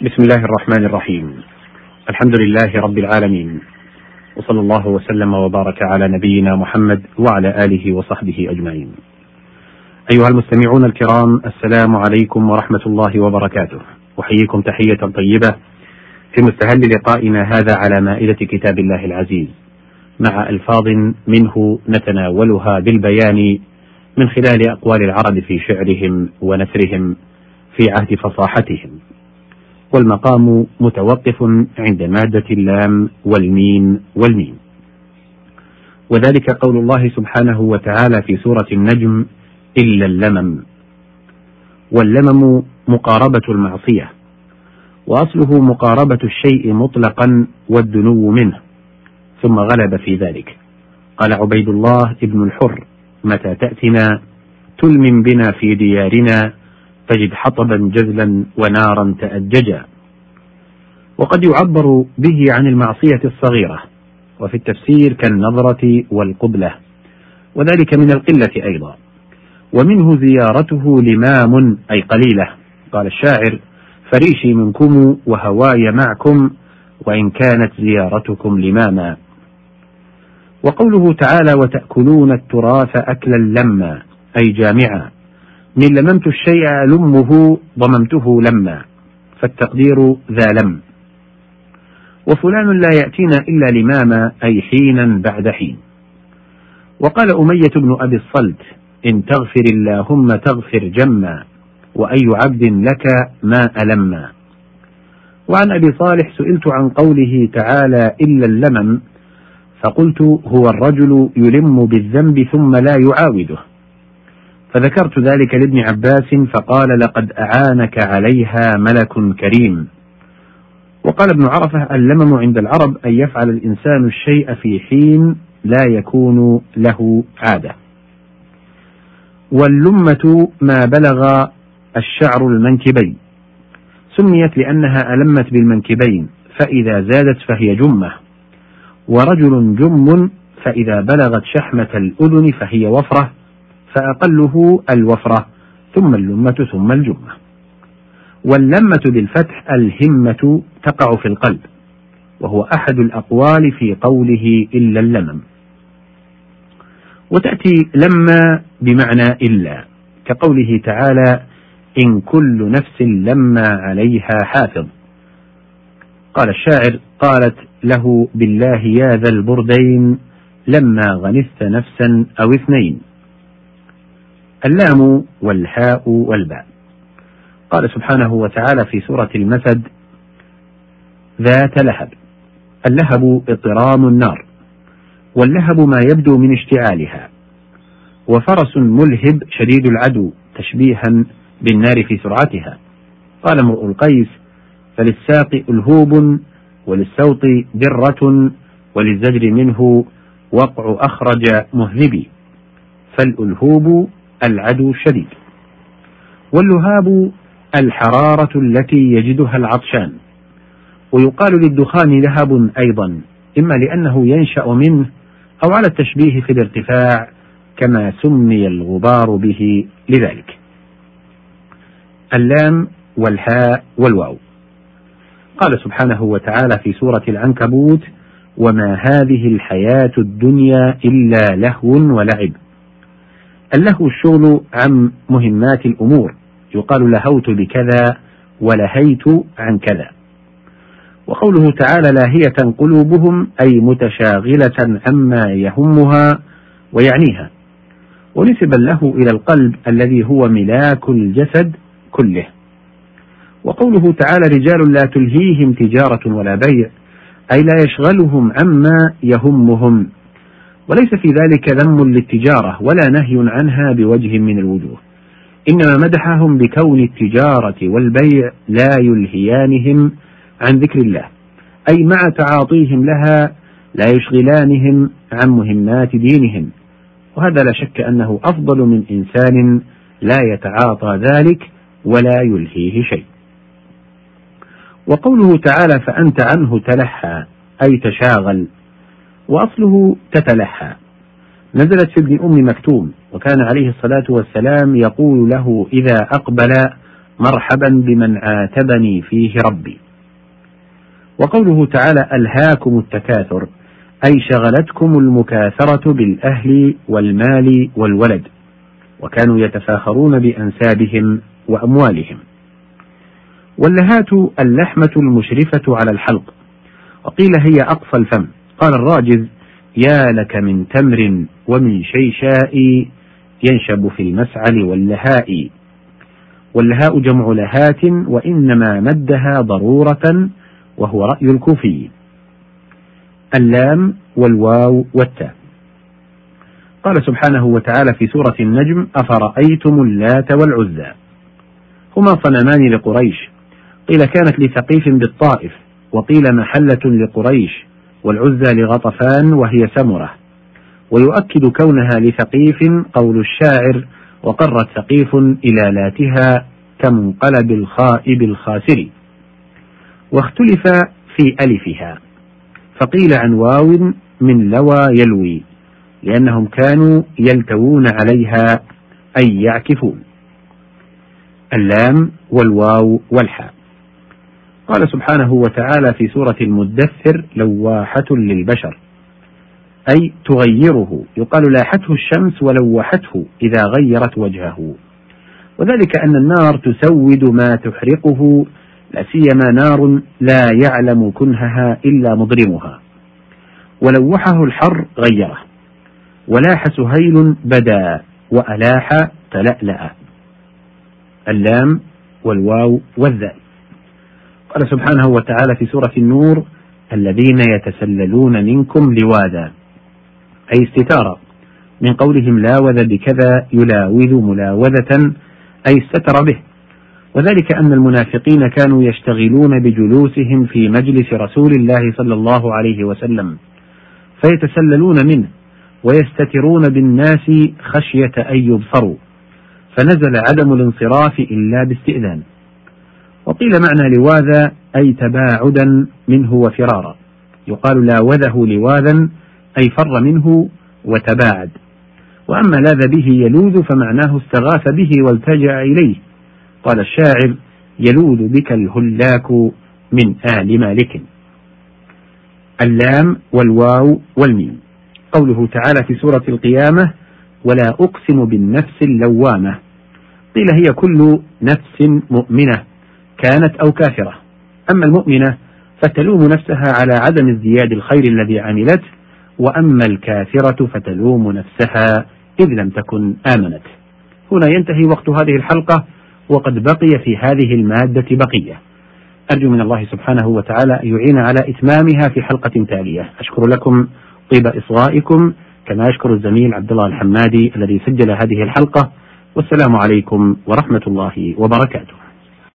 بسم الله الرحمن الرحيم. الحمد لله رب العالمين. وصلى الله وسلم وبارك على نبينا محمد وعلى آله وصحبه أجمعين. أيها المستمعون الكرام السلام عليكم ورحمة الله وبركاته. أحييكم تحية طيبة في مستهل لقائنا هذا على مائدة كتاب الله العزيز. مع ألفاظ منه نتناولها بالبيان من خلال أقوال العرب في شعرهم ونثرهم في عهد فصاحتهم. والمقام متوقف عند مادة اللام والميم والميم. وذلك قول الله سبحانه وتعالى في سورة النجم إلا اللمم. واللمم مقاربة المعصية وأصله مقاربة الشيء مطلقا والدنو منه. ثم غلب في ذلك. قال عبيد الله ابن الحر متى تأتنا تلمم بنا في ديارنا تجد حطبا جزلا ونارا تأججا. وقد يعبر به عن المعصية الصغيرة وفي التفسير كالنظرة والقبلة وذلك من القلة أيضا. ومنه زيارته لمام أي قليلة قال الشاعر فريشي منكم وهواي معكم وإن كانت زيارتكم لماما. وقوله تعالى وتأكلون التراث أكلا لما أي جامعا. من لممت الشيء ألمه ضممته لما فالتقدير ذا لم. وفلان لا يأتينا إلا لماما أي حينا بعد حين. وقال أمية بن أبي الصلت إن تغفر اللهم تغفر جما وأي عبد لك ما ألما وعن أبي صالح سئلت عن قوله تعالى إلا اللمم فقلت هو الرجل يلم بالذنب ثم لا يعاوده. فذكرت ذلك لابن عباس فقال لقد أعانك عليها ملك كريم. وقال ابن عرفة اللمم عند العرب أن يفعل الإنسان الشيء في حين لا يكون له عادة. واللمة ما بلغ الشعر المنكبين. سميت لأنها ألمت بالمنكبين فإذا زادت فهي جمة. ورجل جم فإذا بلغت شحمة الأذن فهي وفرة. فأقله الوفرة ثم اللمة ثم الجمة. واللمة بالفتح الهمة تقع في القلب وهو أحد الأقوال في قوله إلا اللمم. وتأتي لما بمعنى إلا كقوله تعالى إن كل نفس لما عليها حافظ. قال الشاعر قالت له بالله يا ذا البردين لما غنست نفسا أو اثنين. اللام والهاء والباء. قال سبحانه وتعالى في سورة المسد ذات لهب. اللهب اضطرام النار. واللهب ما يبدو من اشتعالها. وفرس ملهب شديد العدو تشبيها بالنار في سرعتها. قال امرؤ القيس فللساق ألهوب وللسوط درة وللزجر منه وقع أخرج مهذبي. فالألهوب العدو الشديد. واللهاب الحرارة التي يجدها العطشان. ويقال للدخان لهب أيضا إما لأنه ينشأ منه أو على التشبيه في الارتفاع كما سمي الغبار به لذلك. اللام والهاء والواو. قال سبحانه وتعالى في سورة العنكبوت وما هذه الحياة الدنيا إلا لهو ولعب. اللهو الشغل عن مهمات الأمور. يقال لهوت بكذا ولهيت عن كذا. وقوله تعالى لاهية قلوبهم أي متشاغلة عما يهمها ويعنيها. ونسب له إلى القلب الذي هو ملاك الجسد كله. وقوله تعالى رجال لا تلهيهم تجارة ولا بيع أي لا يشغلهم عما يهمهم. وليس في ذلك ذم للتجارة ولا نهي عنها بوجه من الوجوه. إنما مدحهم بكون التجارة والبيع لا يلهيانهم عن ذكر الله أي مع تعاطيهم لها لا يشغلانهم عن مهمات دينهم. وهذا لا شك أنه أفضل من إنسان لا يتعاطى ذلك ولا يلهيه شيء. وقوله تعالى فأنت عنه تلحى أي تشاغل وأصله تتلحى نزلت في ابن أم مكتوم وكان عليه الصلاة والسلام يقول له إذا أقبل مرحبا بمن عاتبني فيه ربي. وقوله تعالى ألهاكم التكاثر أي شغلتكم المكاثرة بالأهل والمال والولد وكانوا يتفاخرون بأنسابهم وأموالهم. واللهات اللحمة المشرفة على الحلق وقيل هي أقصى الفم. قال الراجز يا لك من تمر ومن شيشاء ينشب في المسعل واللهاء. واللهاء جمع لهات وإنما مدها ضرورة وهو رأي الكوفي. اللام والواو والتاء. قال سبحانه وتعالى في سورة النجم أفرأيتم اللات والعزى. هما صنمان لقريش. قيل كانت لثقيف بالطائف وقيل محلة لقريش. والعزى لغطفان وهي سمرة ويؤكد كونها لثقيف قول الشاعر وقرت ثقيف إلى لاتها كمنقلب الخائب الخاسر. واختلف في ألفها. فقيل عن واو من لوى يلوي لأنهم كانوا يلتوون عليها أي يعكفون. اللام والواو والحاء. قال سبحانه وتعالى في سورة المدثر لواحة للبشر أي تغيره يقال لاحته الشمس ولوحته إذا غيرت وجهه. وذلك أن النار تسود ما تحرقه لا سيما نار لا يعلم كنهها إلا مضرمها ولوحه الحر غيره ولاح سهيل بدا وألاح تلألأ. اللام والواو والذال قال سبحانه وتعالى في سورة النور الذين يتسللون منكم لواذا. أي استتارا. من قولهم لاوذ بكذا يلاوذ ملاوذة أي استتر به. وذلك أن المنافقين كانوا يشتغلون بجلوسهم في مجلس رسول الله صلى الله عليه وسلم فيتسللون منه ويستترون بالناس خشية أن يبصروا. فنزل عدم الانصراف إلا باستئذان. وقيل معنى لواذا أي تباعدا منه وفرارا. يقال لاوذه لواذا أي فر منه وتباعد. وأما لاذ به يلوذ فمعناه استغاث به والتجأ إليه. قال الشاعر يلوذ بك الهلاك من آل مالك. اللام والواو والميم. قوله تعالى في سورة القيامة ولا أقسم بالنفس اللوامة قيل هي كل نفس مؤمنة. كانت أو كافرة. أما المؤمنة فتلوم نفسها على عدم ازدياد الخير الذي عملته وأما الكافرة فتلوم نفسها إذ لم تكن آمنت. هنا ينتهي وقت هذه الحلقة وقد بقي في هذه المادة بقية. أرجو من الله سبحانه وتعالى أن يعين على إتمامها في حلقة تالية. أشكر لكم طيب إصغائكم كما أشكر الزميل عبد الله الحمادي الذي سجل هذه الحلقة. والسلام عليكم ورحمة الله وبركاته.